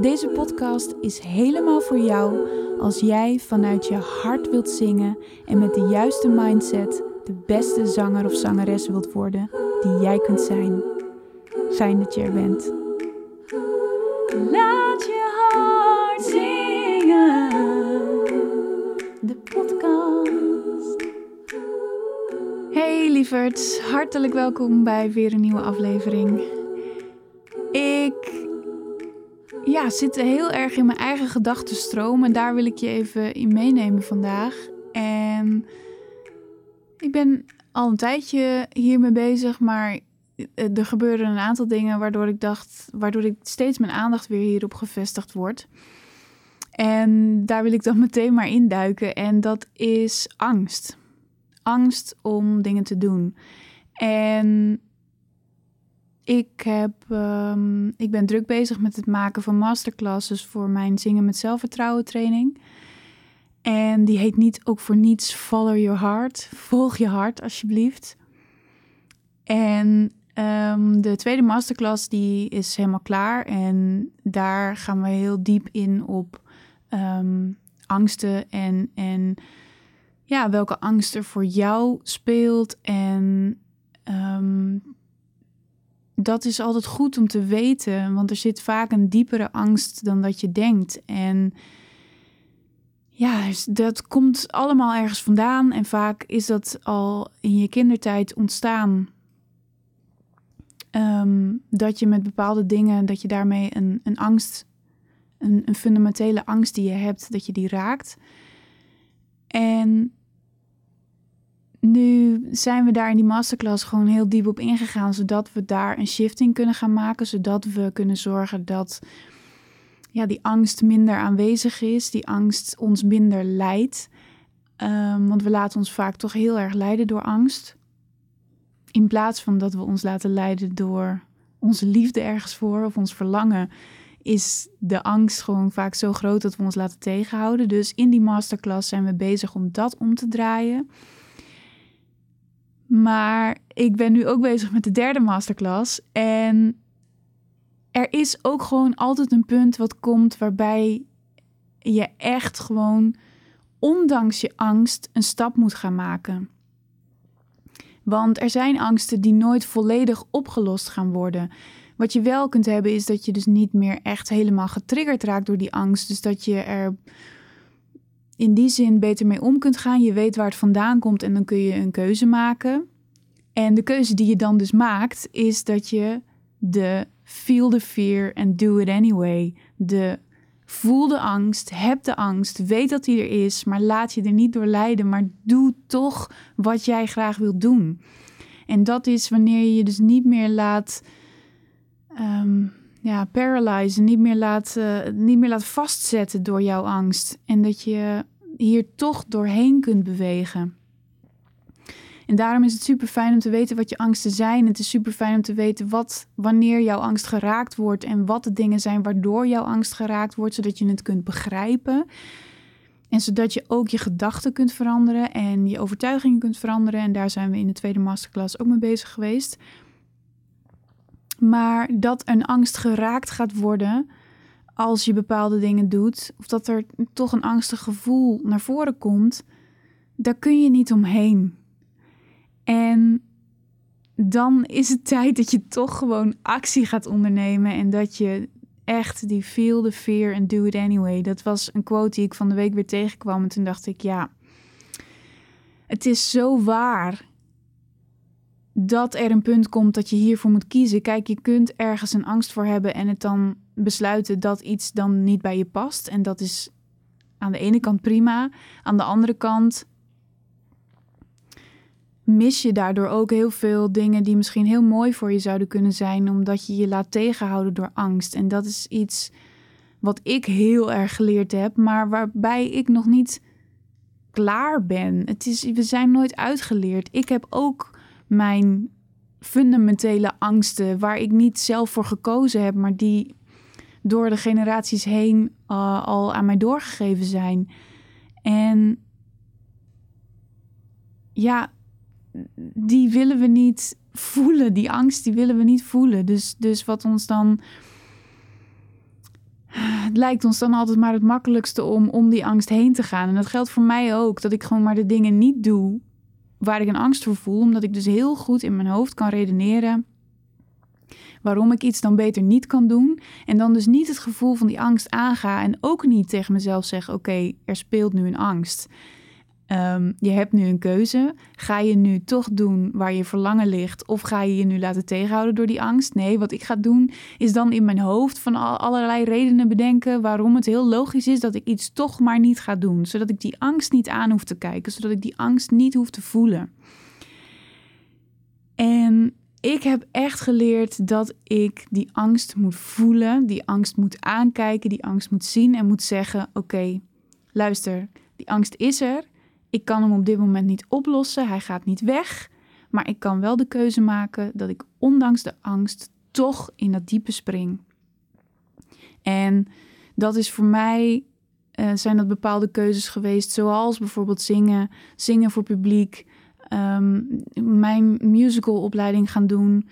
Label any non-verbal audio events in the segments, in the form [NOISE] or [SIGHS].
Deze podcast is helemaal voor jou als jij vanuit je hart wilt zingen en met de juiste mindset de beste zanger of zangeres wilt worden die jij kunt zijn. Fijn dat je er bent. Laat je hart zingen, de podcast. Hey lieverds, hartelijk welkom bij weer een nieuwe aflevering. Ja, zit heel erg in mijn eigen gedachtenstroom en daar wil ik je even in meenemen vandaag. En ik ben al een tijdje hiermee bezig, maar er gebeurden een aantal dingen waardoor ik dacht, waardoor ik steeds mijn aandacht weer hierop gevestigd wordt. En daar wil ik dan [LAUGHS] meteen maar induiken. En dat is angst. Angst om dingen te doen. En ik, heb, um, ik ben druk bezig met het maken van masterclasses voor mijn Zingen met Zelfvertrouwen training. En die heet niet ook voor niets Follow Your Heart. Volg je hart alsjeblieft. En um, de tweede masterclass die is helemaal klaar. En daar gaan we heel diep in op um, angsten en, en ja, welke angst er voor jou speelt. En dat is altijd goed om te weten, want er zit vaak een diepere angst dan dat je denkt. En ja, dus dat komt allemaal ergens vandaan en vaak is dat al in je kindertijd ontstaan. Um, dat je met bepaalde dingen, dat je daarmee een, een angst, een, een fundamentele angst die je hebt, dat je die raakt. En nu zijn we daar in die masterclass gewoon heel diep op ingegaan, zodat we daar een shifting kunnen gaan maken, zodat we kunnen zorgen dat ja, die angst minder aanwezig is, die angst ons minder leidt. Um, want we laten ons vaak toch heel erg leiden door angst. In plaats van dat we ons laten leiden door onze liefde ergens voor of ons verlangen, is de angst gewoon vaak zo groot dat we ons laten tegenhouden. Dus in die masterclass zijn we bezig om dat om te draaien. Maar ik ben nu ook bezig met de derde masterclass. En er is ook gewoon altijd een punt wat komt waarbij je echt gewoon, ondanks je angst, een stap moet gaan maken. Want er zijn angsten die nooit volledig opgelost gaan worden. Wat je wel kunt hebben is dat je dus niet meer echt helemaal getriggerd raakt door die angst. Dus dat je er in die zin beter mee om kunt gaan. Je weet waar het vandaan komt en dan kun je een keuze maken. En de keuze die je dan dus maakt, is dat je de feel the fear and do it anyway. De voel de angst, heb de angst, weet dat die er is, maar laat je er niet door leiden, maar doe toch wat jij graag wilt doen. En dat is wanneer je je dus niet meer laat um, ja, paralyzen, niet meer laat, uh, niet meer laat vastzetten door jouw angst. En dat je hier toch doorheen kunt bewegen. En daarom is het super fijn om te weten wat je angsten zijn. Het is super fijn om te weten wat, wanneer jouw angst geraakt wordt en wat de dingen zijn waardoor jouw angst geraakt wordt, zodat je het kunt begrijpen. En zodat je ook je gedachten kunt veranderen en je overtuigingen kunt veranderen. En daar zijn we in de tweede masterclass ook mee bezig geweest. Maar dat een angst geraakt gaat worden als je bepaalde dingen doet, of dat er toch een angstig gevoel naar voren komt, daar kun je niet omheen. En dan is het tijd dat je toch gewoon actie gaat ondernemen en dat je echt die feel the fear and do it anyway. Dat was een quote die ik van de week weer tegenkwam en toen dacht ik, ja, het is zo waar dat er een punt komt dat je hiervoor moet kiezen. Kijk, je kunt ergens een angst voor hebben en het dan besluiten dat iets dan niet bij je past. En dat is aan de ene kant prima. Aan de andere kant mis je daardoor ook heel veel dingen die misschien heel mooi voor je zouden kunnen zijn, omdat je je laat tegenhouden door angst. En dat is iets wat ik heel erg geleerd heb, maar waarbij ik nog niet klaar ben. Het is, we zijn nooit uitgeleerd. Ik heb ook mijn fundamentele angsten waar ik niet zelf voor gekozen heb, maar die door de generaties heen uh, al aan mij doorgegeven zijn. En ja, die willen we niet voelen. Die angst, die willen we niet voelen. Dus, dus wat ons dan. Het lijkt ons dan altijd maar het makkelijkste om om die angst heen te gaan. En dat geldt voor mij ook. Dat ik gewoon maar de dingen niet doe waar ik een angst voor voel. Omdat ik dus heel goed in mijn hoofd kan redeneren waarom ik iets dan beter niet kan doen. En dan dus niet het gevoel van die angst aanga. En ook niet tegen mezelf zeggen: Oké, er speelt nu een angst. Ehm, je hebt nu een keuze. Ga je nu toch doen waar je verlangen ligt? Of ga je je nu laten tegenhouden door die angst? Nee, wat ik ga doen is dan in mijn hoofd van allerlei redenen bedenken waarom het heel logisch is dat ik iets toch maar niet ga doen. Zodat ik die angst niet aan hoef te kijken. Zodat ik die angst niet hoef te voelen. En ik heb echt geleerd dat ik die angst moet voelen, die angst moet aankijken, die angst moet zien en moet zeggen: Oké, luister, die angst is er. Ik kan hem op dit moment niet oplossen, hij gaat niet weg. Maar ik kan wel de keuze maken dat ik ondanks de angst toch in dat diepe spring. En dat is voor mij, uh, zijn dat bepaalde keuzes geweest, zoals bijvoorbeeld zingen, zingen voor publiek, um, mijn musicalopleiding gaan doen.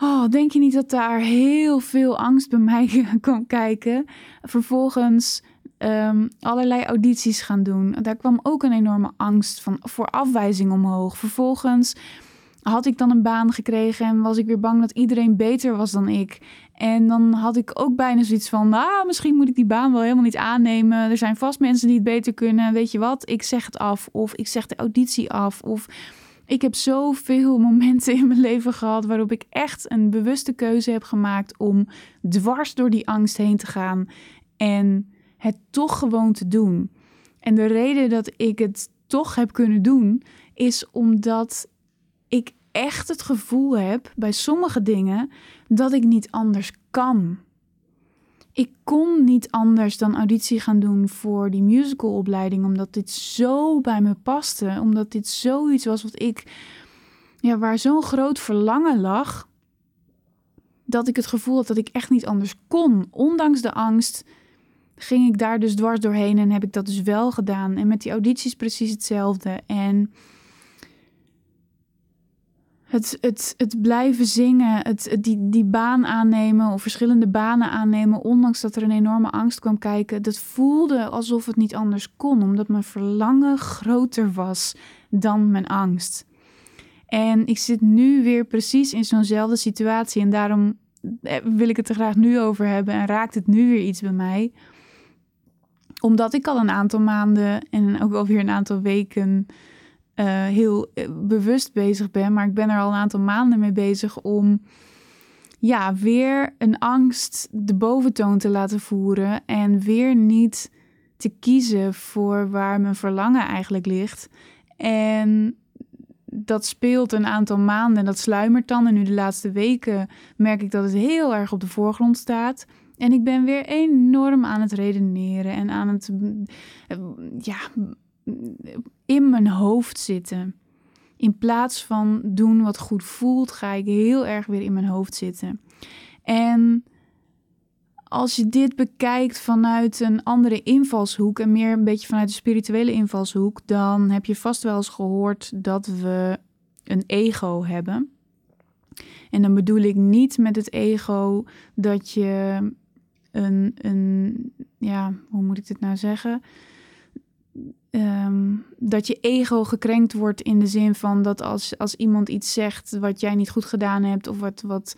Oh, denk je niet dat daar heel veel angst bij mij [LAUGHS] kan kijken? Vervolgens um, allerlei audities gaan doen. Daar kwam ook een enorme angst van, voor afwijzing omhoog. Vervolgens had ik dan een baan gekregen en was ik weer bang dat iedereen beter was dan ik. En dan had ik ook bijna zoiets van, ah, misschien moet ik die baan wel helemaal niet aannemen. Er zijn vast mensen die het beter kunnen. Weet je wat? Ik zeg het af. Of ik zeg de auditie af. Of ik heb zoveel [LAUGHS] momenten in mijn leven gehad waarop ik echt een bewuste keuze heb gemaakt om dwars door die angst heen te gaan en het toch gewoon te doen. En de reden dat ik het toch heb kunnen doen, is omdat ik echt het gevoel heb bij sommige dingen dat ik niet anders kan. Ik kon niet anders dan auditie gaan doen voor die musicalopleiding, omdat dit zo bij me paste, omdat dit zoiets was wat ik, ja, waar zo'n groot verlangen lag, dat ik het gevoel had dat ik echt niet anders kon. Ondanks de angst ging ik daar dus dwars doorheen en heb ik dat dus wel gedaan. En met die audities precies hetzelfde. En het, het, het blijven zingen, het, die, die baan aannemen of verschillende banen aannemen, ondanks dat er een enorme angst kwam kijken, dat voelde alsof het niet anders kon, omdat mijn verlangen groter was dan mijn angst. En ik zit nu weer precies in zo'nzelfde situatie en daarom eh, wil ik het er graag nu over hebben en raakt het nu weer iets bij mij. Omdat ik al een aantal maanden en ook alweer een aantal weken uh, heel eh, bewust bezig ben. Maar ik ben er al een aantal maanden mee bezig om ja, weer een angst de boventoon te laten voeren. En weer niet te kiezen voor waar mijn verlangen eigenlijk ligt. En dat speelt een aantal maanden en dat sluimert dan. En nu de laatste weken merk ik dat het heel erg op de voorgrond staat. En ik ben weer enorm aan het redeneren en aan het eh, ja, in mijn hoofd zitten. In plaats van doen wat goed voelt, ga ik heel erg weer in mijn hoofd zitten. En als je dit bekijkt vanuit een andere invalshoek en meer een beetje vanuit de spirituele invalshoek, dan heb je vast wel eens gehoord dat we een ego hebben. En dan bedoel ik niet met het ego dat je een, een ja, hoe moet ik dit nou zeggen? Ehm, dat je ego gekrenkt wordt in de zin van dat als, als iemand iets zegt wat jij niet goed gedaan hebt of wat, wat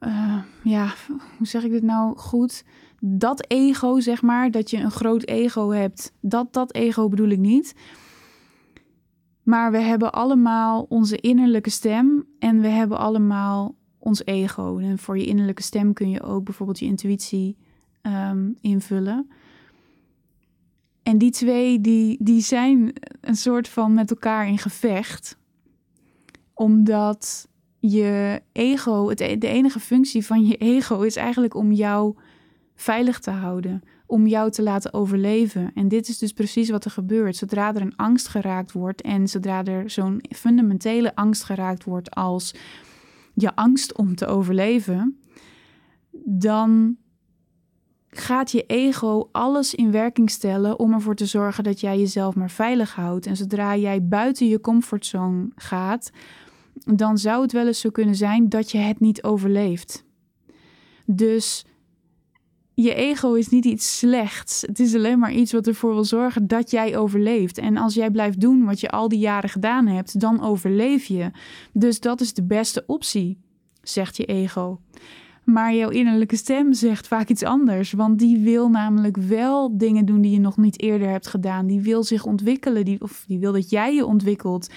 uh, ja, hoe zeg ik dit nou goed? Dat ego, zeg maar, dat je een groot ego hebt, dat, dat ego bedoel ik niet. Maar we hebben allemaal onze innerlijke stem en we hebben allemaal ons ego. En voor je innerlijke stem kun je ook bijvoorbeeld je intuïtie um, invullen. En die twee die, die zijn een soort van met elkaar in gevecht. Omdat je ego, het, e-, de enige functie van je ego is eigenlijk om jou veilig te houden. om jou te laten overleven. En dit is dus precies wat er gebeurt. Zodra er een angst geraakt wordt en zodra er zo'n fundamentele angst geraakt wordt als je angst om te overleven, dan gaat je ego alles in werking stellen om ervoor te zorgen dat jij jezelf maar veilig houdt. En zodra jij buiten je comfortzone gaat, dan zou het wel eens zo kunnen zijn dat je het niet overleeft. Dus je ego is niet iets slechts. Het is alleen maar iets wat ervoor wil zorgen dat jij overleeft. En als jij blijft doen wat je al die jaren gedaan hebt, dan overleef je. Dus dat is de beste optie, zegt je ego. Maar jouw innerlijke stem zegt vaak iets anders. Want die wil namelijk wel dingen doen die je nog niet eerder hebt gedaan. Die wil zich ontwikkelen. Die, of die wil dat jij je ontwikkelt.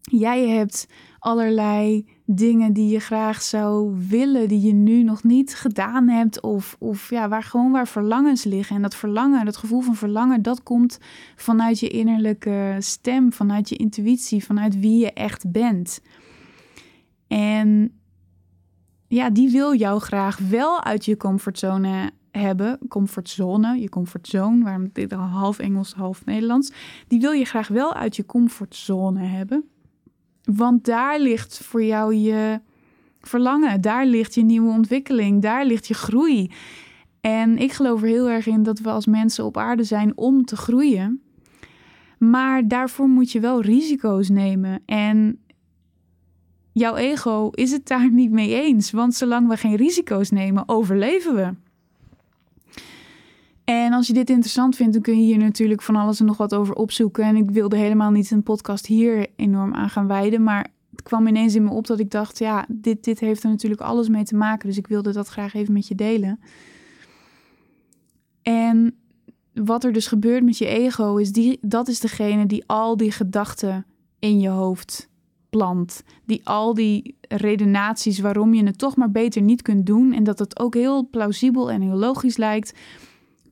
Jij hebt allerlei dingen die je graag zou willen, die je nu nog niet gedaan hebt, of, of ja, waar gewoon waar verlangens liggen. En dat verlangen, dat gevoel van verlangen, dat komt vanuit je innerlijke stem, vanuit je intuïtie, vanuit wie je echt bent. En ja, die wil jou graag wel uit je comfortzone hebben. Comfortzone, je comfortzone, waarom dit half Engels, half Nederlands. Die wil je graag wel uit je comfortzone hebben. Want daar ligt voor jou je verlangen, daar ligt je nieuwe ontwikkeling, daar ligt je groei. En ik geloof er heel erg in dat we als mensen op aarde zijn om te groeien. Maar daarvoor moet je wel risico's nemen. En jouw ego is het daar niet mee eens. Want zolang we geen risico's nemen, overleven we. En als je dit interessant vindt, dan kun je hier natuurlijk van alles en nog wat over opzoeken. En ik wilde helemaal niet een podcast hier enorm aan gaan wijden. Maar het kwam ineens in me op dat ik dacht, ja, dit, dit heeft er natuurlijk alles mee te maken. Dus ik wilde dat graag even met je delen. En wat er dus gebeurt met je ego, is die, dat is degene die al die gedachten in je hoofd plant. Die al die redenaties waarom je het toch maar beter niet kunt doen. En dat het ook heel plausibel en heel logisch lijkt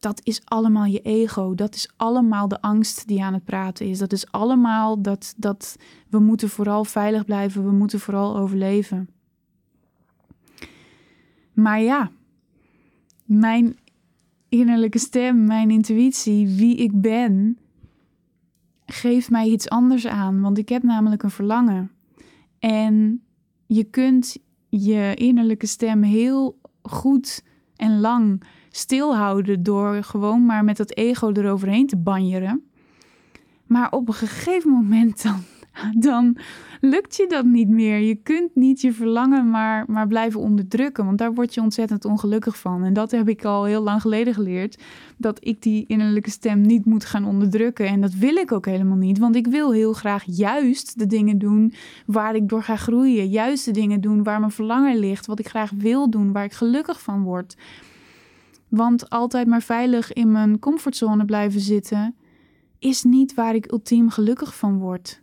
dat is allemaal je ego. Dat is allemaal de angst die aan het praten is. Dat is allemaal dat, dat we moeten vooral veilig blijven. We moeten vooral overleven. Maar ja, mijn innerlijke stem, mijn intuïtie, wie ik ben, geeft mij iets anders aan. Want ik heb namelijk een verlangen. En je kunt je innerlijke stem heel goed en lang stilhouden door gewoon maar met dat ego eroverheen te banjeren. Maar op een gegeven moment dan, [LAUGHS] dan lukt je dat niet meer. Je kunt niet je verlangen maar, maar blijven onderdrukken, want daar word je ontzettend ongelukkig van. En dat heb ik al heel lang geleden geleerd, dat ik die innerlijke stem niet moet gaan onderdrukken. En dat wil ik ook helemaal niet, want ik wil heel graag juist de dingen doen waar ik door ga groeien. Juist de dingen doen waar mijn verlangen ligt, wat ik graag wil doen, waar ik gelukkig van word. Want altijd maar veilig in mijn comfortzone blijven zitten, is niet waar ik ultiem gelukkig van word.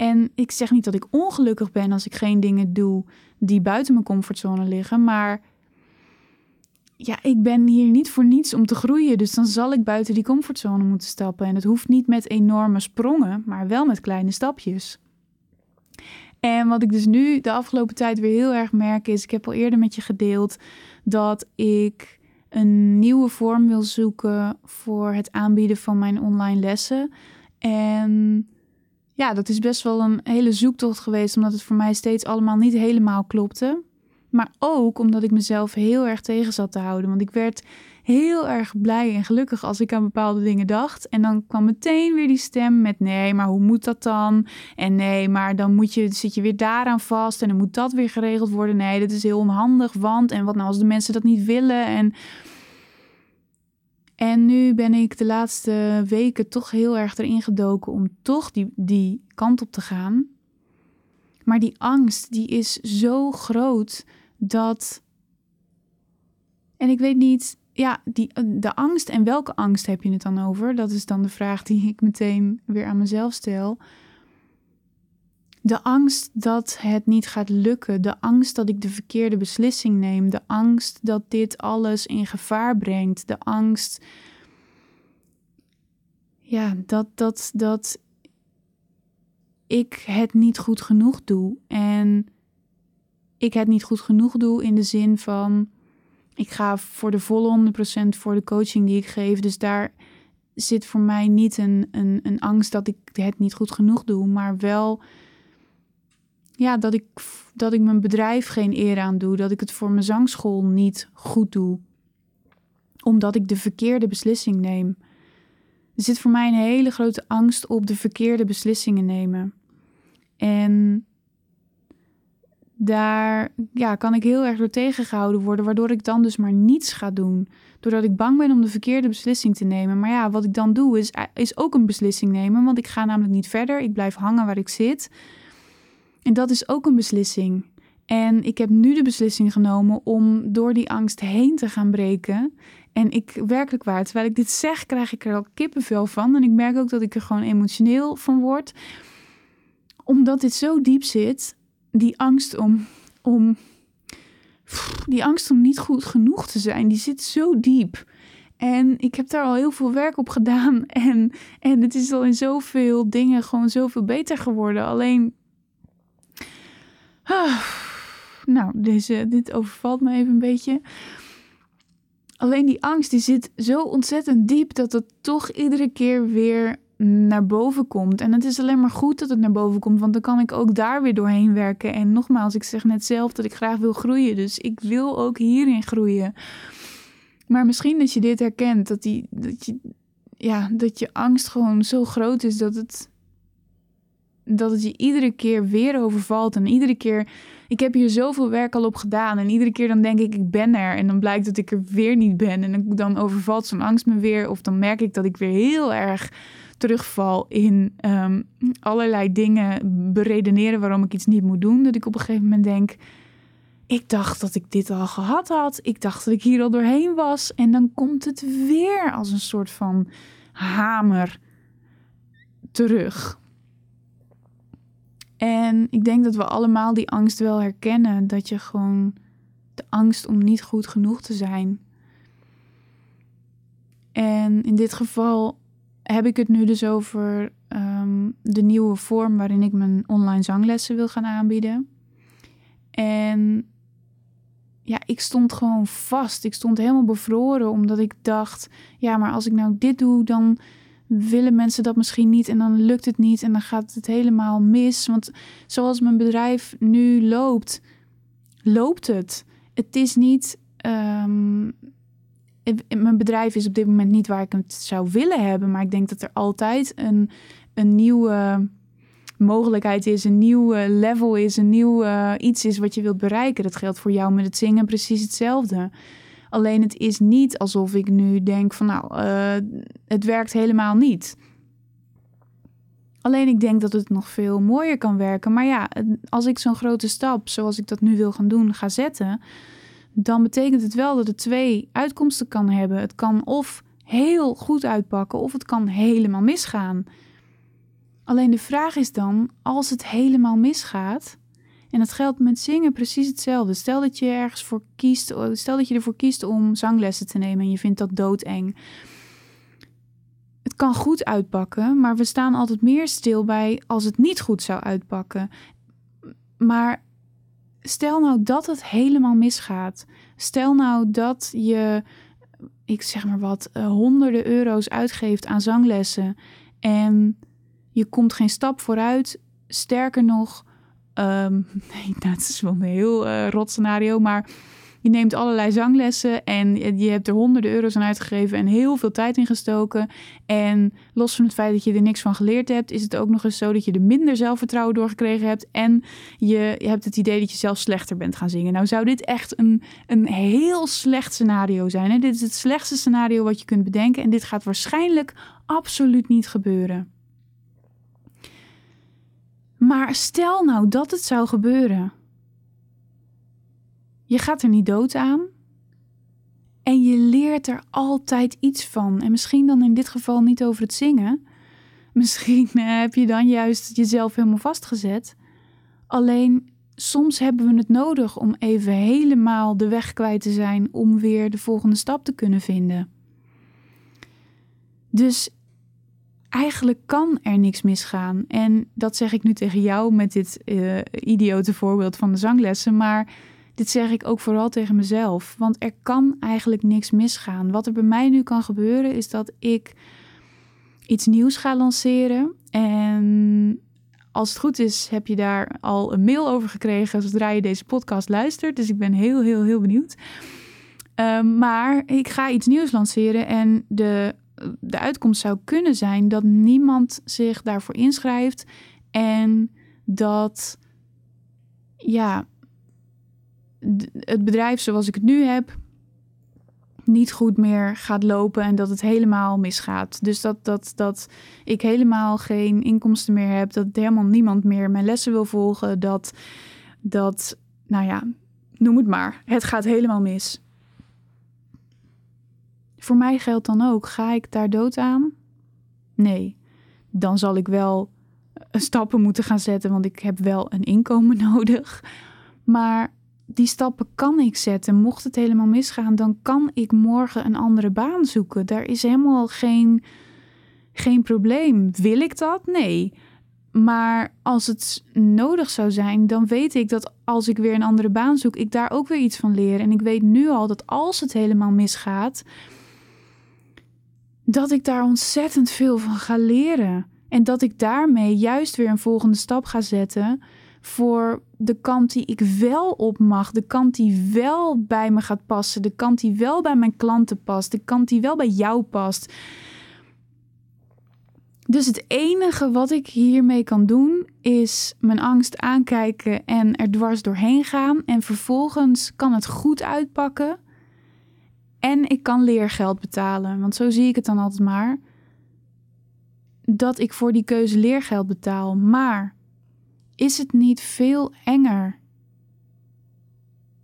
En ik zeg niet dat ik ongelukkig ben als ik geen dingen doe die buiten mijn comfortzone liggen, maar ja, ik ben hier niet voor niets om te groeien, dus dan zal ik buiten die comfortzone moeten stappen. En het hoeft niet met enorme sprongen, maar wel met kleine stapjes. En wat ik dus nu de afgelopen tijd weer heel erg merk is, ik heb al eerder met je gedeeld dat ik een nieuwe vorm wil zoeken voor het aanbieden van mijn online lessen. En ja, dat is best wel een hele zoektocht geweest, omdat het voor mij steeds allemaal niet helemaal klopte. Maar ook omdat ik mezelf heel erg tegen zat te houden. Want ik werd heel erg blij en gelukkig als ik aan bepaalde dingen dacht. En dan kwam meteen weer die stem met nee, maar hoe moet dat dan? En nee, maar dan moet je, zit je weer daaraan vast en dan moet dat weer geregeld worden. Nee, dat is heel onhandig, want en wat nou als de mensen dat niet willen? En, en nu ben ik de laatste weken toch heel erg erin gedoken om toch die, die kant op te gaan. Maar die angst, die is zo groot dat. En ik weet niet, ja, die, de angst en welke angst heb je het dan over? Dat is dan de vraag die ik meteen weer aan mezelf stel. De angst dat het niet gaat lukken, de angst dat ik de verkeerde beslissing neem, de angst dat dit alles in gevaar brengt, de angst. Ja, dat, dat, dat ik het niet goed genoeg doe. En ik het niet goed genoeg doe in de zin van ik ga voor de volle 100% voor de coaching die ik geef. Dus daar zit voor mij niet een, een, een angst dat ik het niet goed genoeg doe, maar wel ja, dat, ik, dat ik mijn bedrijf geen eer aan doe, dat ik het voor mijn zangschool niet goed doe, omdat ik de verkeerde beslissing neem. Er zit voor mij een hele grote angst op de verkeerde beslissingen nemen. En daar ja, kan ik heel erg door tegengehouden worden, waardoor ik dan dus maar niets ga doen. Doordat ik bang ben om de verkeerde beslissing te nemen. Maar ja, wat ik dan doe is, is ook een beslissing nemen, want ik ga namelijk niet verder. Ik blijf hangen waar ik zit. En dat is ook een beslissing. En ik heb nu de beslissing genomen om door die angst heen te gaan breken. En ik werkelijk waar, terwijl ik dit zeg, krijg ik er al kippenvel van. En ik merk ook dat ik er gewoon emotioneel van word. Omdat dit zo diep zit, die angst om, om die angst om niet goed genoeg te zijn, die zit zo diep. En ik heb daar al heel veel werk op gedaan. [LAUGHS] En, en het is al in zoveel dingen gewoon zoveel beter geworden. Alleen. [SIGHS] Nou, deze, dit overvalt me even een beetje. Alleen die angst die zit zo ontzettend diep dat het toch iedere keer weer naar boven komt. En het is alleen maar goed dat het naar boven komt, want dan kan ik ook daar weer doorheen werken. En nogmaals, ik zeg net zelf dat ik graag wil groeien, dus ik wil ook hierin groeien. Maar misschien dat je dit herkent, dat, die, dat, je, ja, dat je angst gewoon zo groot is dat het, dat het je iedere keer weer overvalt. En iedere keer, ik heb hier zoveel werk al op gedaan. En iedere keer dan denk ik, ik ben er. En dan blijkt dat ik er weer niet ben. En dan overvalt zo'n angst me weer. Of dan merk ik dat ik weer heel erg terugval in um, allerlei dingen beredeneren waarom ik iets niet moet doen. Dat ik op een gegeven moment denk: ik dacht dat ik dit al gehad had. Ik dacht dat ik hier al doorheen was. En dan komt het weer als een soort van hamer terug. En ik denk dat we allemaal die angst wel herkennen. Dat je gewoon de angst om niet goed genoeg te zijn. En in dit geval heb ik het nu dus over ehm, de nieuwe vorm waarin ik mijn online zanglessen wil gaan aanbieden. En ja, ik stond gewoon vast. Ik stond helemaal bevroren omdat ik dacht, ja, maar als ik nou dit doe, dan willen mensen dat misschien niet en dan lukt het niet en dan gaat het helemaal mis. Want zoals mijn bedrijf nu loopt, loopt het. Het is niet ehm, mijn bedrijf is op dit moment niet waar ik het zou willen hebben. Maar ik denk dat er altijd een, een nieuwe mogelijkheid is, een nieuw level is, een nieuw iets is wat je wilt bereiken. Dat geldt voor jou met het zingen precies hetzelfde. Alleen het is niet alsof ik nu denk van nou, uh, het werkt helemaal niet. Alleen ik denk dat het nog veel mooier kan werken. Maar ja, als ik zo'n grote stap, zoals ik dat nu wil gaan doen, ga zetten, dan betekent het wel dat het twee uitkomsten kan hebben. Het kan of heel goed uitpakken of het kan helemaal misgaan. Alleen de vraag is dan, als het helemaal misgaat, en dat geldt met zingen precies hetzelfde. Stel dat je ergens voor kiest, stel dat je ervoor kiest om zanglessen te nemen en je vindt dat doodeng. Het kan goed uitpakken, maar we staan altijd meer stil bij als het niet goed zou uitpakken. Maar stel nou dat het helemaal misgaat. Stel nou dat je, ik zeg maar wat, uh, honderden euro's uitgeeft aan zanglessen en je komt geen stap vooruit. Sterker nog, um, [LAUGHS] nee, dat is wel een heel uh, rot scenario, maar je neemt allerlei zanglessen en je hebt er honderden euro's aan uitgegeven en heel veel tijd in gestoken. En los van het feit dat je er niks van geleerd hebt, is het ook nog eens zo dat je er minder zelfvertrouwen door gekregen hebt. En je, je hebt het idee dat je zelf slechter bent gaan zingen. Nou zou dit echt een, een heel slecht scenario zijn. Hè? Dit is het slechtste scenario wat je kunt bedenken. En dit gaat waarschijnlijk absoluut niet gebeuren. Maar stel nou dat het zou gebeuren. Je gaat er niet dood aan. En je leert er altijd iets van. En misschien dan in dit geval niet over het zingen. [LAUGHS] Misschien eh, heb je dan juist jezelf helemaal vastgezet. Alleen soms hebben we het nodig om even helemaal de weg kwijt te zijn om weer de volgende stap te kunnen vinden. Dus eigenlijk kan er niks misgaan. En dat zeg ik nu tegen jou met dit uh, idiote voorbeeld van de zanglessen. Maar dit zeg ik ook vooral tegen mezelf. Want er kan eigenlijk niks misgaan. Wat er bij mij nu kan gebeuren is dat ik iets nieuws ga lanceren. En als het goed is, heb je daar al een mail over gekregen zodra je deze podcast luistert. Dus ik ben heel, heel, heel benieuwd. Ehm, maar ik ga iets nieuws lanceren en de, de uitkomst zou kunnen zijn dat niemand zich daarvoor inschrijft en dat ja, het bedrijf zoals ik het nu heb niet goed meer gaat lopen en dat het helemaal misgaat. Dus dat, dat, dat ik helemaal geen inkomsten meer heb, dat helemaal niemand meer mijn lessen wil volgen, dat, dat nou ja, noem het maar, het gaat helemaal mis. Voor mij geldt dan ook, ga ik daar dood aan? Nee, dan zal ik wel stappen moeten gaan zetten, want ik heb wel een inkomen [LAUGHS] nodig. Maar die stappen kan ik zetten. Mocht het helemaal misgaan, dan kan ik morgen een andere baan zoeken. Daar is helemaal geen, geen probleem. Wil ik dat? Nee. Maar als het nodig zou zijn, dan weet ik dat als ik weer een andere baan zoek, ik daar ook weer iets van leer. En ik weet nu al dat als het helemaal misgaat, dat ik daar ontzettend veel van ga leren. En dat ik daarmee juist weer een volgende stap ga zetten voor de kant die ik wel op mag, de kant die wel bij me gaat passen, de kant die wel bij mijn klanten past, de kant die wel bij jou past. Dus het enige wat ik hiermee kan doen is mijn angst aankijken en er dwars doorheen gaan. En vervolgens kan het goed uitpakken. En ik kan leergeld betalen. Want zo zie ik het dan altijd maar. Dat ik voor die keuze leergeld betaal. Maar is het niet veel enger?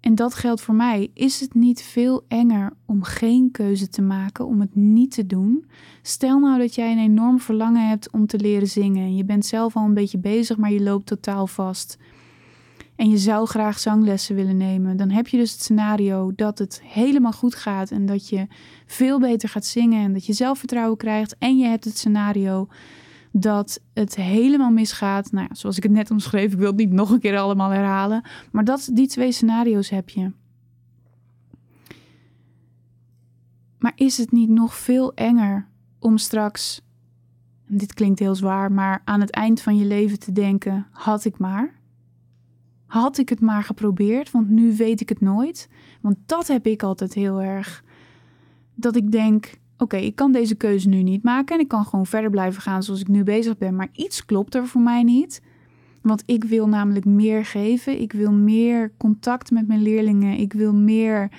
En dat geldt voor mij. Is het niet veel enger om geen keuze te maken, om het niet te doen? Stel nou dat jij een enorm verlangen hebt om te leren zingen. Je bent zelf al een beetje bezig, maar je loopt totaal vast. En je zou graag zanglessen willen nemen. Dan heb je dus het scenario dat het helemaal goed gaat en dat je veel beter gaat zingen en dat je zelfvertrouwen krijgt. En je hebt het scenario dat het helemaal misgaat. Nou ja, zoals ik het net omschreef, ik wil het niet nog een keer allemaal herhalen. Maar dat, die twee scenario's heb je. Maar is het niet nog veel enger om straks, dit klinkt heel zwaar, maar aan het eind van je leven te denken: had ik maar? Had ik het maar geprobeerd, want nu weet ik het nooit. Want dat heb ik altijd heel erg. Dat ik denk: oké, ik kan deze keuze nu niet maken en ik kan gewoon verder blijven gaan zoals ik nu bezig ben, maar iets klopt er voor mij niet. Want ik wil namelijk meer geven. Ik wil meer contact met mijn leerlingen. Ik wil meer.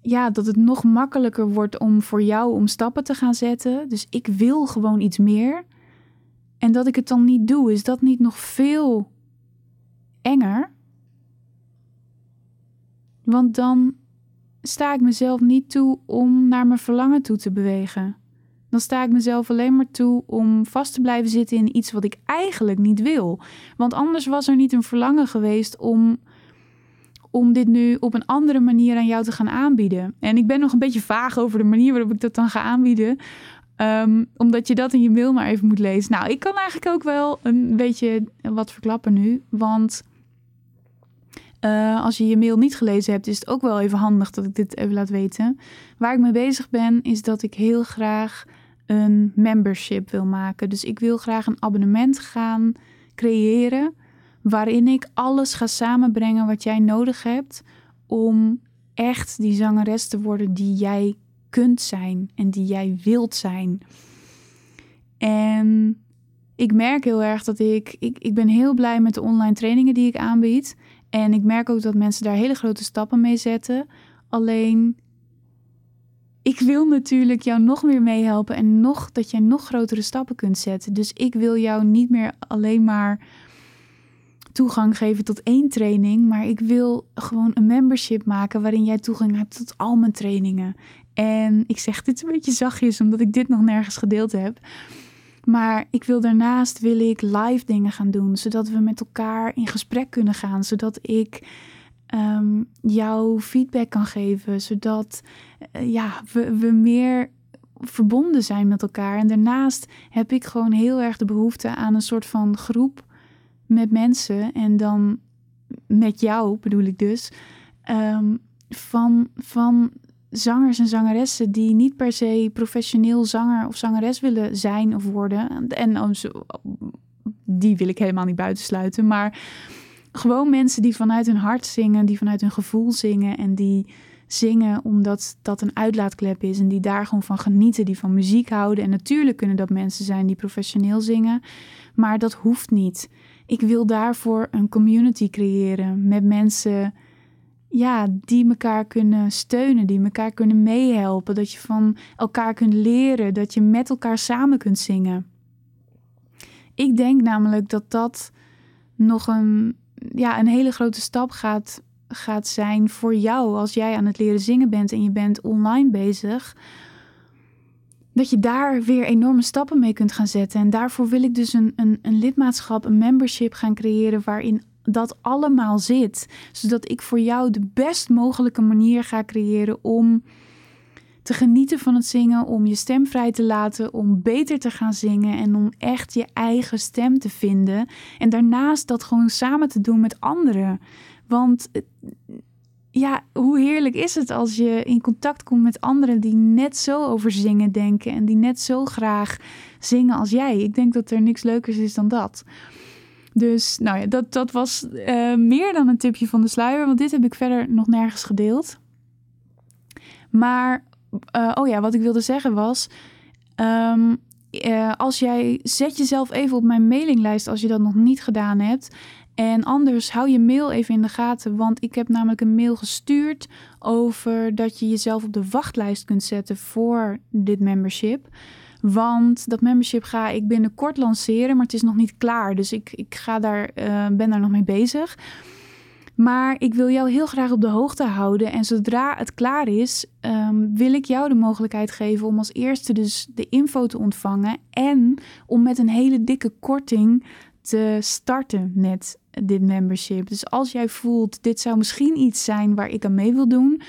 Ja, dat het nog makkelijker wordt om voor jou om stappen te gaan zetten. Dus ik wil gewoon iets meer. En dat ik het dan niet doe, is dat niet nog veel enger? Want dan sta ik mezelf niet toe om naar mijn verlangen toe te bewegen. Dan sta ik mezelf alleen maar toe om vast te blijven zitten in iets wat ik eigenlijk niet wil. Want anders was er niet een verlangen geweest om, om dit nu op een andere manier aan jou te gaan aanbieden. En ik ben nog een beetje vaag over de manier waarop ik dat dan ga aanbieden. Um, omdat je dat in je mail maar even moet lezen. Nou, ik kan eigenlijk ook wel een beetje wat verklappen nu. Want uh, als je je mail niet gelezen hebt, is het ook wel even handig dat ik dit even laat weten. Waar ik mee bezig ben, is dat ik heel graag een membership wil maken. Dus ik wil graag een abonnement gaan creëren. Waarin ik alles ga samenbrengen wat jij nodig hebt om echt die zangeres te worden die jij kunt zijn en die jij wilt zijn. En ik merk heel erg dat ik, ik, ik ben heel blij met de online trainingen die ik aanbied. En ik merk ook dat mensen daar hele grote stappen mee zetten. Alleen, ik wil natuurlijk jou nog meer meehelpen en nog dat jij nog grotere stappen kunt zetten. Dus ik wil jou niet meer alleen maar toegang geven tot één training, maar ik wil gewoon een membership maken waarin jij toegang hebt tot al mijn trainingen. En ik zeg dit een beetje zachtjes, omdat ik dit nog nergens gedeeld heb. Maar ik wil daarnaast wil ik live dingen gaan doen, zodat we met elkaar in gesprek kunnen gaan, zodat ik um, jou feedback kan geven, zodat uh, ja, we, we meer verbonden zijn met elkaar. En daarnaast heb ik gewoon heel erg de behoefte aan een soort van groep met mensen. En dan met jou bedoel ik dus, ehm, van, van zangers en zangeressen die niet per se professioneel zanger of zangeres willen zijn of worden. En oh, die wil ik helemaal niet buitensluiten, maar gewoon mensen die vanuit hun hart zingen, die vanuit hun gevoel zingen en die zingen omdat dat een uitlaatklep is en die daar gewoon van genieten, die van muziek houden. En natuurlijk kunnen dat mensen zijn die professioneel zingen, maar dat hoeft niet. Ik wil daarvoor een community creëren met mensen ja, die elkaar kunnen steunen, die elkaar kunnen meehelpen, dat je van elkaar kunt leren, dat je met elkaar samen kunt zingen. Ik denk namelijk dat dat nog een, ja, een hele grote stap gaat, gaat zijn voor jou als jij aan het leren zingen bent en je bent online bezig. Dat je daar weer enorme stappen mee kunt gaan zetten. En daarvoor wil ik dus een, een, een lidmaatschap, een membership gaan creëren waarin dat allemaal zit. Zodat ik voor jou de best mogelijke manier ga creëren om te genieten van het zingen, om je stem vrij te laten, om beter te gaan zingen en om echt je eigen stem te vinden. En daarnaast dat gewoon samen te doen met anderen. Want ja, hoe heerlijk is het als je in contact komt met anderen die net zo over zingen denken en die net zo graag zingen als jij. Ik denk dat er niks leukers is dan dat. Dus nou ja, dat, dat was uh, meer dan een tipje van de sluier, want dit heb ik verder nog nergens gedeeld. Maar, uh, oh ja, wat ik wilde zeggen was, um, uh, als jij zet jezelf even op mijn mailinglijst als je dat nog niet gedaan hebt. En anders hou je mail even in de gaten, want ik heb namelijk een mail gestuurd over dat je jezelf op de wachtlijst kunt zetten voor dit membership. Want dat membership ga ik binnenkort lanceren, maar het is nog niet klaar. Dus ik, ik ga daar, uh, ben daar nog mee bezig. Maar ik wil jou heel graag op de hoogte houden. En zodra het klaar is, um, wil ik jou de mogelijkheid geven om als eerste dus de info te ontvangen. En om met een hele dikke korting te starten met dit membership. Dus als jij voelt, dit zou misschien iets zijn waar ik aan mee wil doen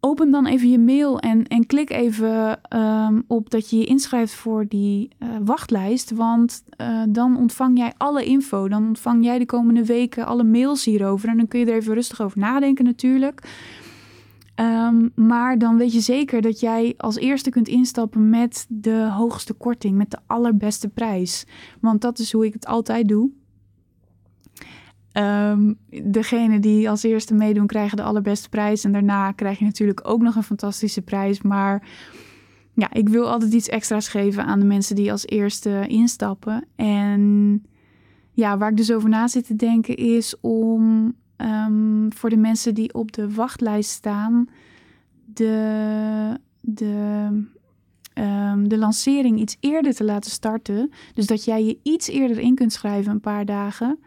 open dan even je mail en, en klik even um, op dat je je inschrijft voor die uh, wachtlijst. Want uh, dan ontvang jij alle info. Dan ontvang jij de komende weken alle mails hierover. En dan kun je er even rustig over nadenken natuurlijk. Um, maar dan weet je zeker dat jij als eerste kunt instappen met de hoogste korting, met de allerbeste prijs. Want dat is hoe ik het altijd doe. Um, degene die als eerste meedoen krijgen de allerbeste prijs. En daarna krijg je natuurlijk ook nog een fantastische prijs. Maar ja, ik wil altijd iets extra's geven aan de mensen die als eerste instappen. En ja, waar ik dus over na zit te denken is om um, voor de mensen die op de wachtlijst staan, de, de, um, de lancering iets eerder te laten starten. Dus dat jij je iets eerder in kunt schrijven, een paar dagen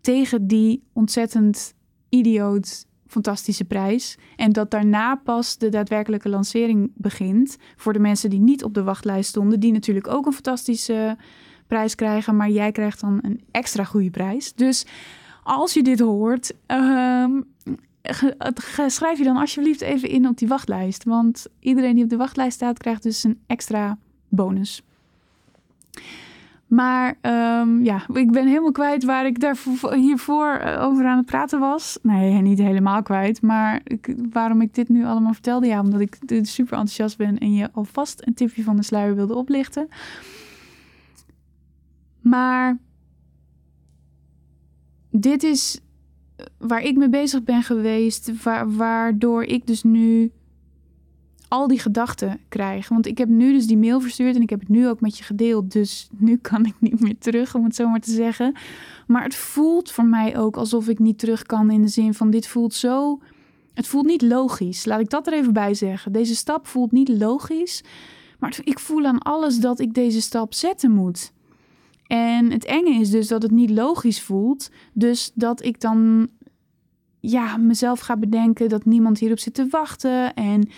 tegen die ontzettend idioot fantastische prijs. En dat daarna pas de daadwerkelijke lancering begint. Voor de mensen die niet op de wachtlijst stonden, die natuurlijk ook een fantastische prijs krijgen. Maar jij krijgt dan een extra goede prijs. Dus als je dit hoort, um, schrijf je dan alsjeblieft even in op die wachtlijst. Want iedereen die op de wachtlijst staat, krijgt dus een extra bonus. Maar um, ja, ik ben helemaal kwijt waar ik daar hiervoor eh, over aan het praten was. Nee, niet helemaal kwijt. Maar ik, waarom ik dit nu allemaal vertelde? Ja, omdat ik super enthousiast ben en je alvast een tipje van de sluier wilde oplichten. Maar dit is waar ik mee bezig ben geweest, waardoor ik dus nu al die gedachten krijg. Want ik heb nu dus die mail verstuurd en ik heb het nu ook met je gedeeld. Dus nu kan ik niet meer terug, om het zo maar te zeggen. Maar het voelt voor mij ook alsof ik niet terug kan in de zin van dit voelt zo. Het voelt niet logisch. Laat ik dat er even bij zeggen. Deze stap voelt niet logisch. Maar ik voel aan alles dat ik deze stap zetten moet. En het enge is dus dat het niet logisch voelt. Dus dat ik dan ja, mezelf ga bedenken dat niemand hierop zit te wachten. En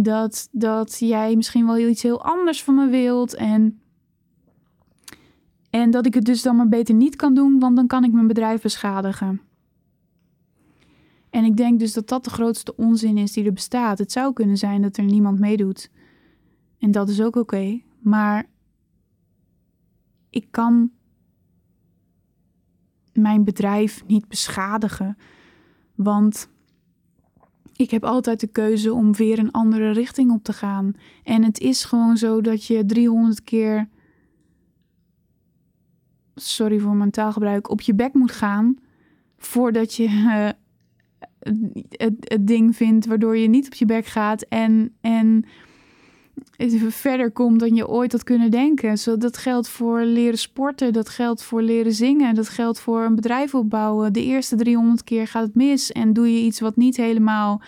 dat, dat jij misschien wel iets heel anders van me wilt. En, en dat ik het dus dan maar beter niet kan doen, want dan kan ik mijn bedrijf beschadigen. En ik denk dus dat dat de grootste onzin is die er bestaat. Het zou kunnen zijn dat er niemand meedoet. En dat is ook oké. Maar ik kan mijn bedrijf niet beschadigen. Want ik heb altijd de keuze om weer een andere richting op te gaan. En het is gewoon zo dat je 300 keer, sorry voor mijn taalgebruik, op je bek moet gaan voordat je uh, het, het, ding vindt waardoor je niet op je bek gaat en, en verder komt dan je ooit had kunnen denken. Zo, dat geldt voor leren sporten, dat geldt voor leren zingen, dat geldt voor een bedrijf opbouwen. De eerste 300 keer gaat het mis en doe je iets wat niet helemaal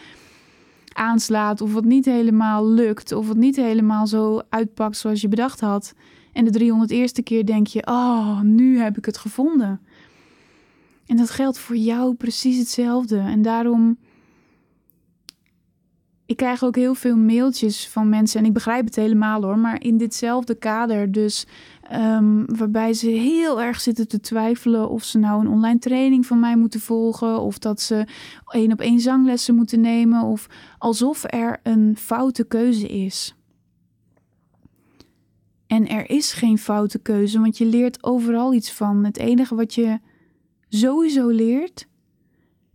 aanslaat of wat niet helemaal lukt of wat niet helemaal zo uitpakt zoals je bedacht had. En de 301ste keer denk je, oh, nu heb ik het gevonden. En dat geldt voor jou precies hetzelfde. En daarom ik krijg ook heel veel mailtjes van mensen en ik begrijp het helemaal hoor, maar in ditzelfde kader dus um, waarbij ze heel erg zitten te twijfelen of ze nou een online training van mij moeten volgen of dat ze één op één zanglessen moeten nemen of alsof er een foute keuze is. En er is geen foute keuze, want je leert overal iets van. Het enige wat je sowieso leert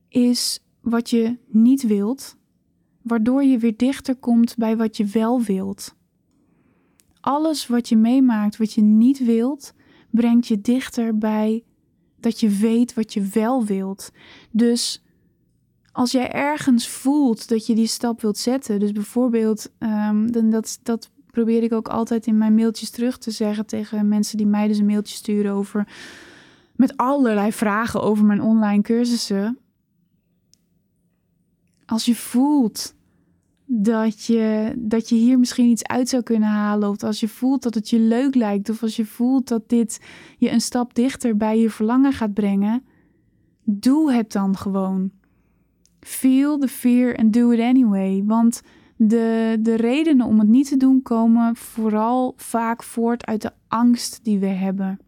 is wat je niet wilt waardoor je weer dichter komt bij wat je wel wilt. Alles wat je meemaakt wat je niet wilt, brengt je dichter bij dat je weet wat je wel wilt. Dus als jij ergens voelt dat je die stap wilt zetten, dus bijvoorbeeld, um, dan dat, dat probeer ik ook altijd in mijn mailtjes terug te zeggen tegen mensen die mij dus een mailtje sturen over met allerlei vragen over mijn online cursussen. Als je voelt dat je, dat je hier misschien iets uit zou kunnen halen. Of als je voelt dat het je leuk lijkt. Of als je voelt dat dit je een stap dichter bij je verlangen gaat brengen. Doe het dan gewoon. Feel the fear and do it anyway. Want de, de redenen om het niet te doen komen vooral vaak voort uit de angst die we hebben.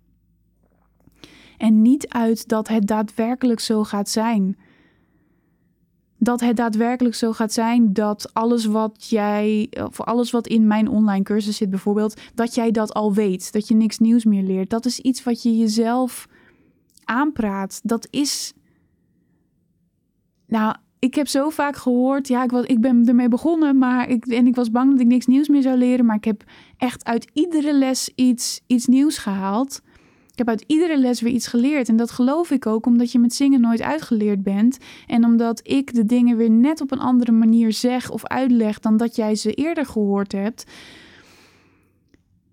En niet uit dat het daadwerkelijk zo gaat zijn dat het daadwerkelijk zo gaat zijn dat alles wat jij, of alles wat in mijn online cursus zit bijvoorbeeld, dat jij dat al weet, dat je niks nieuws meer leert. Dat is iets wat je jezelf aanpraat. Dat is, nou, ik heb zo vaak gehoord, ja, ik, was, ik ben ermee begonnen, maar ik, en ik was bang dat ik niks nieuws meer zou leren, maar ik heb echt uit iedere les iets, iets nieuws gehaald. Ik heb uit iedere les weer iets geleerd. En dat geloof ik ook omdat je met zingen nooit uitgeleerd bent. En omdat ik de dingen weer net op een andere manier zeg of uitleg dan dat jij ze eerder gehoord hebt.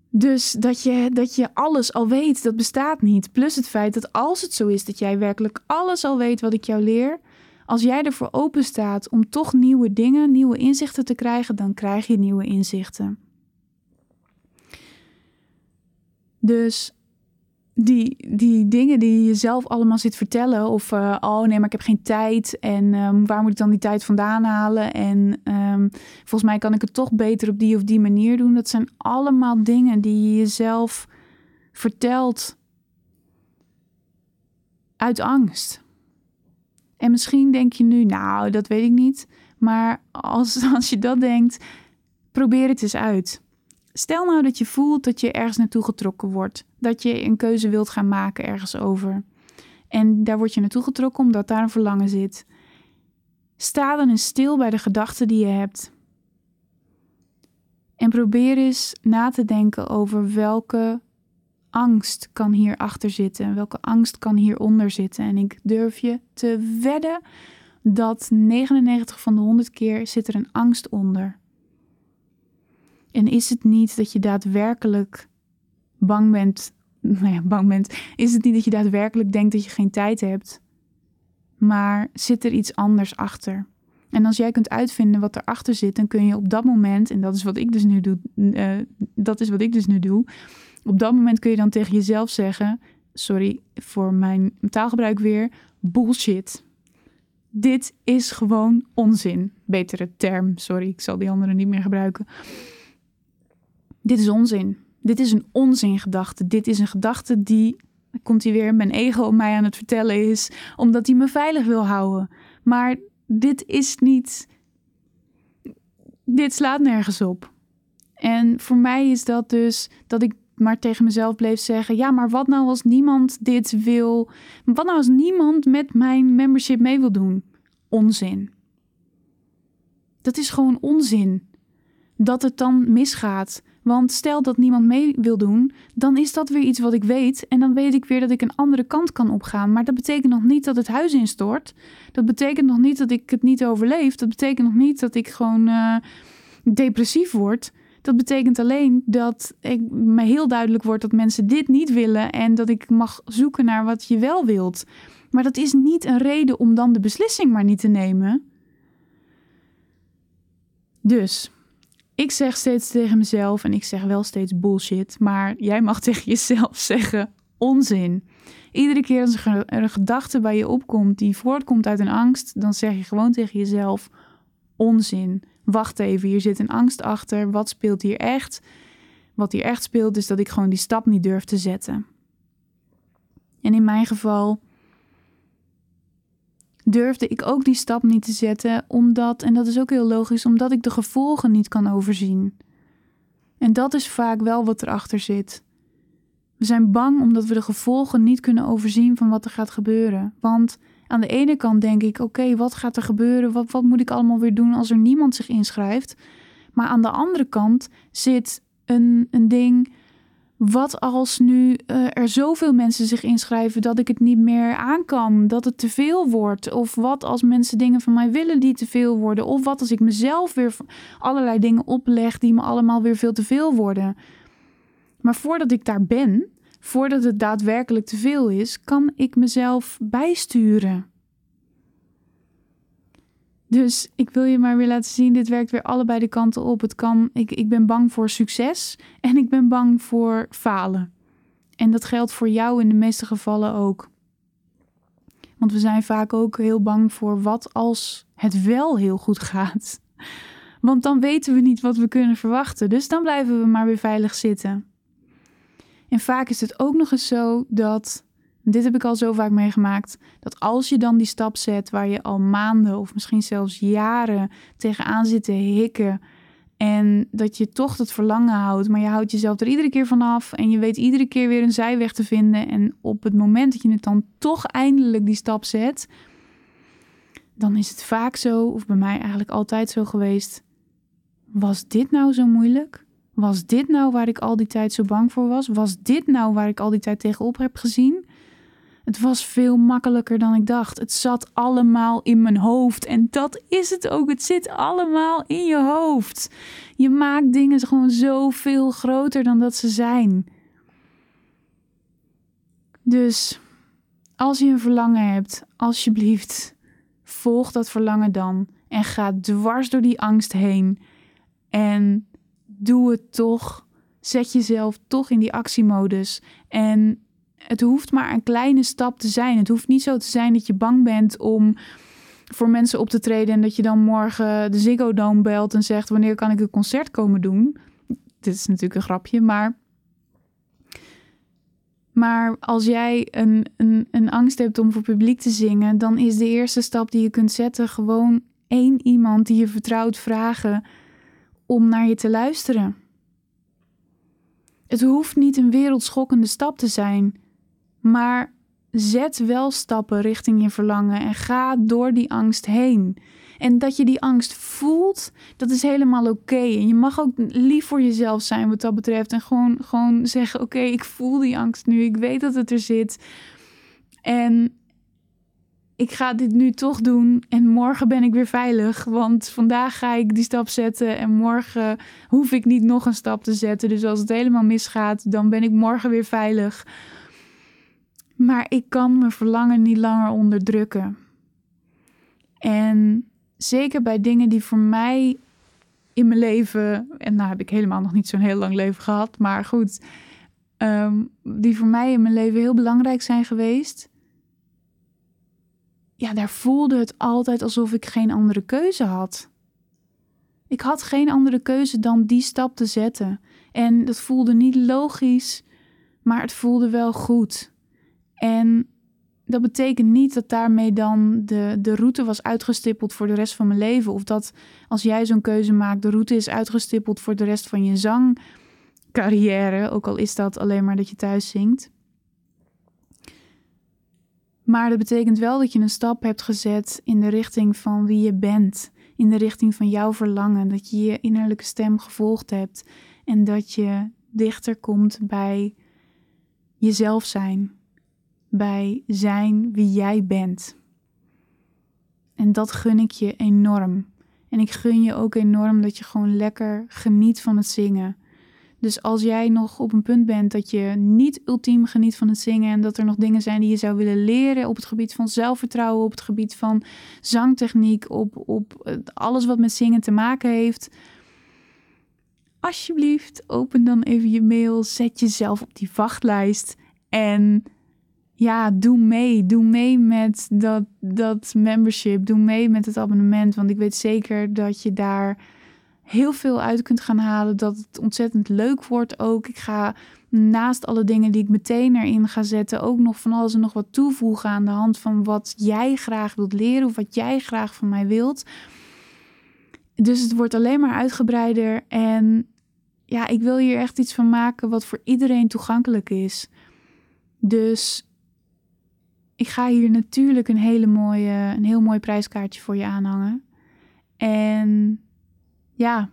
Dus dat je, dat je alles al weet, dat bestaat niet. Plus het feit dat als het zo is dat jij werkelijk alles al weet wat ik jou leer, als jij ervoor open staat om toch nieuwe dingen, nieuwe inzichten te krijgen, dan krijg je nieuwe inzichten. Dus die, die dingen die je zelf allemaal zit vertellen. Of uh, oh nee, maar ik heb geen tijd. En um, waar moet ik dan die tijd vandaan halen? En um, volgens mij kan ik het toch beter op die of die manier doen. Dat zijn allemaal dingen die je jezelf vertelt uit angst. En misschien denk je nu, nou, dat weet ik niet. Maar als, [LAUGHS] als je dat denkt, probeer het eens uit. Stel nou dat je voelt dat je ergens naartoe getrokken wordt. Dat je een keuze wilt gaan maken ergens over. En daar word je naartoe getrokken omdat daar een verlangen zit. Sta dan eens stil bij de gedachten die je hebt. En probeer eens na te denken over welke angst kan hierachter zitten. Welke angst kan hieronder zitten. En ik durf je te wedden dat 99 van de 100 keer zit er een angst onder. En is het niet dat je daadwerkelijk bang bent, [LAUGHS] nou ja, bang bent, is het niet dat je daadwerkelijk denkt dat je geen tijd hebt, maar zit er iets anders achter? En als jij kunt uitvinden wat erachter zit, dan kun je op dat moment, en dat is wat ik dus nu doe, uh, dat is wat ik dus nu doe, op dat moment kun je dan tegen jezelf zeggen, sorry voor mijn taalgebruik weer, bullshit. Dit is gewoon onzin. Betere term, sorry, ik zal die andere niet meer gebruiken. Dit is onzin. Dit is een onzingedachte. Dit is een gedachte die, komt hij weer, mijn ego mij aan het vertellen is, omdat hij me veilig wil houden. Maar dit is niet. Dit slaat nergens op. En voor mij is dat dus dat ik maar tegen mezelf bleef zeggen: ja, maar wat nou als niemand dit wil? Wat nou als niemand met mijn membership mee wil doen? Onzin. Dat is gewoon onzin. Dat het dan misgaat. Want stel dat niemand mee wil doen, dan is dat weer iets wat ik weet. En dan weet ik weer dat ik een andere kant kan opgaan. Maar dat betekent nog niet dat het huis instort. Dat betekent nog niet dat ik het niet overleef. Dat betekent nog niet dat ik gewoon uh, depressief word. Dat betekent alleen dat ik me heel duidelijk wordt dat mensen dit niet willen. En dat ik mag zoeken naar wat je wel wilt. Maar dat is niet een reden om dan de beslissing maar niet te nemen. Dus ik zeg steeds tegen mezelf, en ik zeg wel steeds bullshit, maar jij mag [LAUGHS] tegen jezelf zeggen onzin. Iedere keer als er een gedachte bij je opkomt die voortkomt uit een angst, dan zeg je gewoon tegen jezelf onzin. Wacht even, hier zit een angst achter. Wat speelt hier echt? Wat hier echt speelt is dat ik gewoon die stap niet durf te zetten. En in mijn geval durfde ik ook die stap niet te zetten, omdat, en dat is ook heel logisch, omdat ik de gevolgen niet kan overzien. En dat is vaak wel wat erachter zit. We zijn bang omdat we de gevolgen niet kunnen overzien van wat er gaat gebeuren. Want aan de ene kant denk ik: oké, wat gaat er gebeuren? Wat, wat moet ik allemaal weer doen als er niemand zich inschrijft? Maar aan de andere kant zit een, een ding wat als nu uh, er zoveel mensen zich inschrijven dat ik het niet meer aan kan, dat het te veel wordt? Of wat als mensen dingen van mij willen die te veel worden? Of wat als ik mezelf weer allerlei dingen opleg die me allemaal weer veel te veel worden? Maar voordat ik daar ben, voordat het daadwerkelijk te veel is, kan ik mezelf bijsturen. Dus ik wil je maar weer laten zien, dit werkt weer allebei de kanten op. Het kan, ik, ik ben bang voor succes en ik ben bang voor falen. En dat geldt voor jou in de meeste gevallen ook. Want we zijn vaak ook heel bang voor wat als het wel heel goed gaat. Want dan weten we niet wat we kunnen verwachten. Dus dan blijven we maar weer veilig zitten. En vaak is het ook nog eens zo dat dit heb ik al zo vaak meegemaakt. Dat als je dan die stap zet waar je al maanden of misschien zelfs jaren tegenaan zit te hikken. En dat je toch dat verlangen houdt, maar je houdt jezelf er iedere keer vanaf. En je weet iedere keer weer een zijweg te vinden. En op het moment dat je het dan toch eindelijk die stap zet, dan is het vaak zo, of bij mij eigenlijk altijd zo geweest. Was dit nou zo moeilijk? Was dit nou waar ik al die tijd zo bang voor was? Was dit nou waar ik al die tijd tegenop heb gezien? Het was veel makkelijker dan ik dacht. Het zat allemaal in mijn hoofd. En dat is het ook. Het zit allemaal in je hoofd. Je maakt dingen gewoon zoveel groter dan dat ze zijn. Dus als je een verlangen hebt, alsjeblieft, volg dat verlangen dan. En ga dwars door die angst heen. En doe het toch. Zet jezelf toch in die actiemodus. En het hoeft maar een kleine stap te zijn. Het hoeft niet zo te zijn dat je bang bent om voor mensen op te treden en dat je dan morgen de Ziggo Dome belt en zegt wanneer kan ik een concert komen doen. Dit is natuurlijk een grapje, maar maar als jij een, een, een angst hebt om voor publiek te zingen, dan is de eerste stap die je kunt zetten gewoon één iemand die je vertrouwt vragen om naar je te luisteren. Het hoeft niet een wereldschokkende stap te zijn. Maar zet wel stappen richting je verlangen en ga door die angst heen. En dat je die angst voelt, dat is helemaal oké. En je mag ook lief voor jezelf zijn wat dat betreft. En gewoon, gewoon zeggen: Oké, ik voel die angst nu. Ik weet dat het er zit. En ik ga dit nu toch doen. En morgen ben ik weer veilig. Want vandaag ga ik die stap zetten. En morgen hoef ik niet nog een stap te zetten. Dus als het helemaal misgaat, dan ben ik morgen weer veilig. Maar ik kan mijn verlangen niet langer onderdrukken. En zeker bij dingen die voor mij in mijn leven, en nou heb ik helemaal nog niet zo'n heel lang leven gehad, maar goed, ehm, die voor mij in mijn leven heel belangrijk zijn geweest. Ja, daar voelde het altijd alsof ik geen andere keuze had. Ik had geen andere keuze dan die stap te zetten. En dat voelde niet logisch, maar het voelde wel goed. En dat betekent niet dat daarmee dan de, de route was uitgestippeld voor de rest van mijn leven. Of dat als jij zo'n keuze maakt, de route is uitgestippeld voor de rest van je zangcarrière. carrière, ook al is dat alleen maar dat je thuis zingt. Maar dat betekent wel dat je een stap hebt gezet in de richting van wie je bent, in de richting van jouw verlangen, dat je je innerlijke stem gevolgd hebt en dat je dichter komt bij jezelf zijn, bij zijn wie jij bent. En dat gun ik je enorm. En ik gun je ook enorm dat je gewoon lekker geniet van het zingen. Dus als jij nog op een punt bent dat je niet ultiem geniet van het zingen en dat er nog dingen zijn die je zou willen leren op het gebied van zelfvertrouwen, op het gebied van zangtechniek, op, op alles wat met zingen te maken heeft, alsjeblieft open dan even je mail, zet jezelf op die wachtlijst en ja, doe mee. Doe mee met dat, dat membership. Doe mee met het abonnement. Want ik weet zeker dat je daar heel veel uit kunt gaan halen. Dat het ontzettend leuk wordt ook. Ik ga naast alle dingen die ik meteen erin ga zetten, ook nog van alles en nog wat toevoegen aan de hand van wat jij graag wilt leren of wat jij graag van mij wilt. Dus het wordt alleen maar uitgebreider. En ja, ik wil hier echt iets van maken wat voor iedereen toegankelijk is. Dus ik ga hier natuurlijk een, hele mooie, een heel mooi prijskaartje voor je aanhangen. En ja,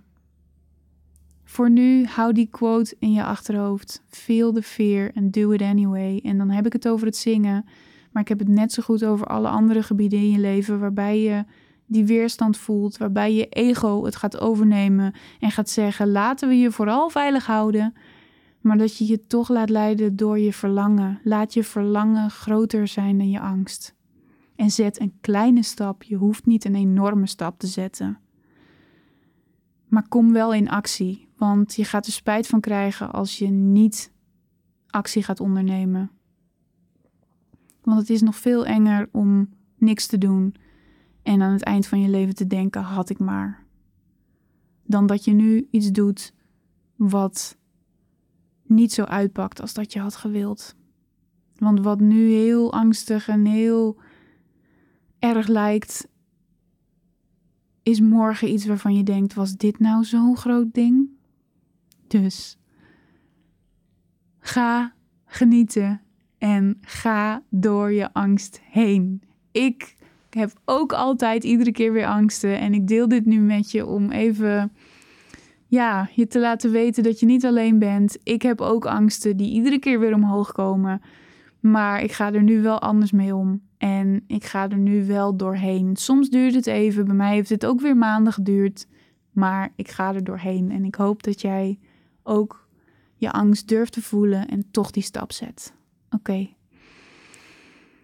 voor nu hou die quote in je achterhoofd. Feel the fear and do it anyway. En dan heb ik het over het zingen. Maar ik heb het net zo goed over alle andere gebieden in je leven waarbij je die weerstand voelt, waarbij je ego het gaat overnemen en gaat zeggen: laten we je vooral veilig houden maar dat je je toch laat leiden door je verlangen. Laat je verlangen groter zijn dan je angst. En zet een kleine stap, je hoeft niet een enorme stap te zetten. Maar kom wel in actie, want je gaat er spijt van krijgen als je niet actie gaat ondernemen. Want het is nog veel enger om niks te doen en aan het eind van je leven te denken: had ik maar. Dan dat je nu iets doet wat niet zo uitpakt als dat je had gewild. Want wat nu heel angstig en heel erg lijkt, is morgen iets waarvan je denkt: was dit nou zo'n groot ding? Dus ga genieten en ga door je angst heen. Ik heb ook altijd iedere keer weer angsten en ik deel dit nu met je om even ja, je te laten weten dat je niet alleen bent. Ik heb ook angsten die iedere keer weer omhoog komen. Maar ik ga er nu wel anders mee om. En ik ga er nu wel doorheen. Soms duurt het even. Bij mij heeft het ook weer maanden geduurd. Maar ik ga er doorheen. En ik hoop dat jij ook je angst durft te voelen en toch die stap zet. Oké.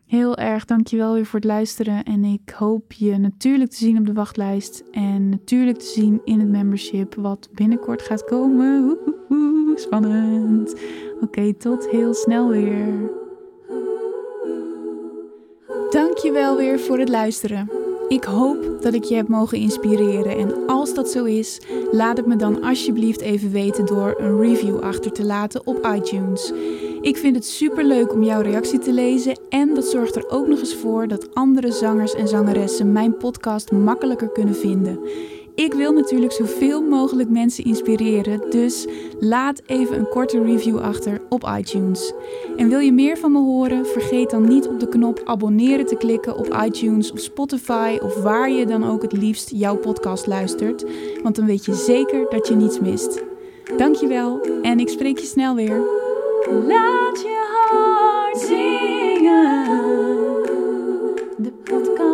Heel erg dankjewel weer voor het luisteren. En ik hoop je natuurlijk te zien op de wachtlijst. En natuurlijk te zien in het membership, wat binnenkort gaat komen. spannend. Oké, tot heel snel weer. Dankjewel weer voor het luisteren. Ik hoop dat ik je heb mogen inspireren. En als dat zo is, laat het me dan alsjeblieft even weten door een review achter te laten op iTunes. Ik vind het super leuk om jouw reactie te lezen en dat zorgt er ook nog eens voor dat andere zangers en zangeressen mijn podcast makkelijker kunnen vinden. Ik wil natuurlijk zoveel mogelijk mensen inspireren, dus laat even een korte review achter op iTunes. En wil je meer van me horen? Vergeet dan niet op de knop abonneren te klikken op iTunes of Spotify of waar je dan ook het liefst jouw podcast luistert, want dan weet je zeker dat je niets mist. Dankjewel en ik spreek je snel weer. Laat je hart zingen. De podcast.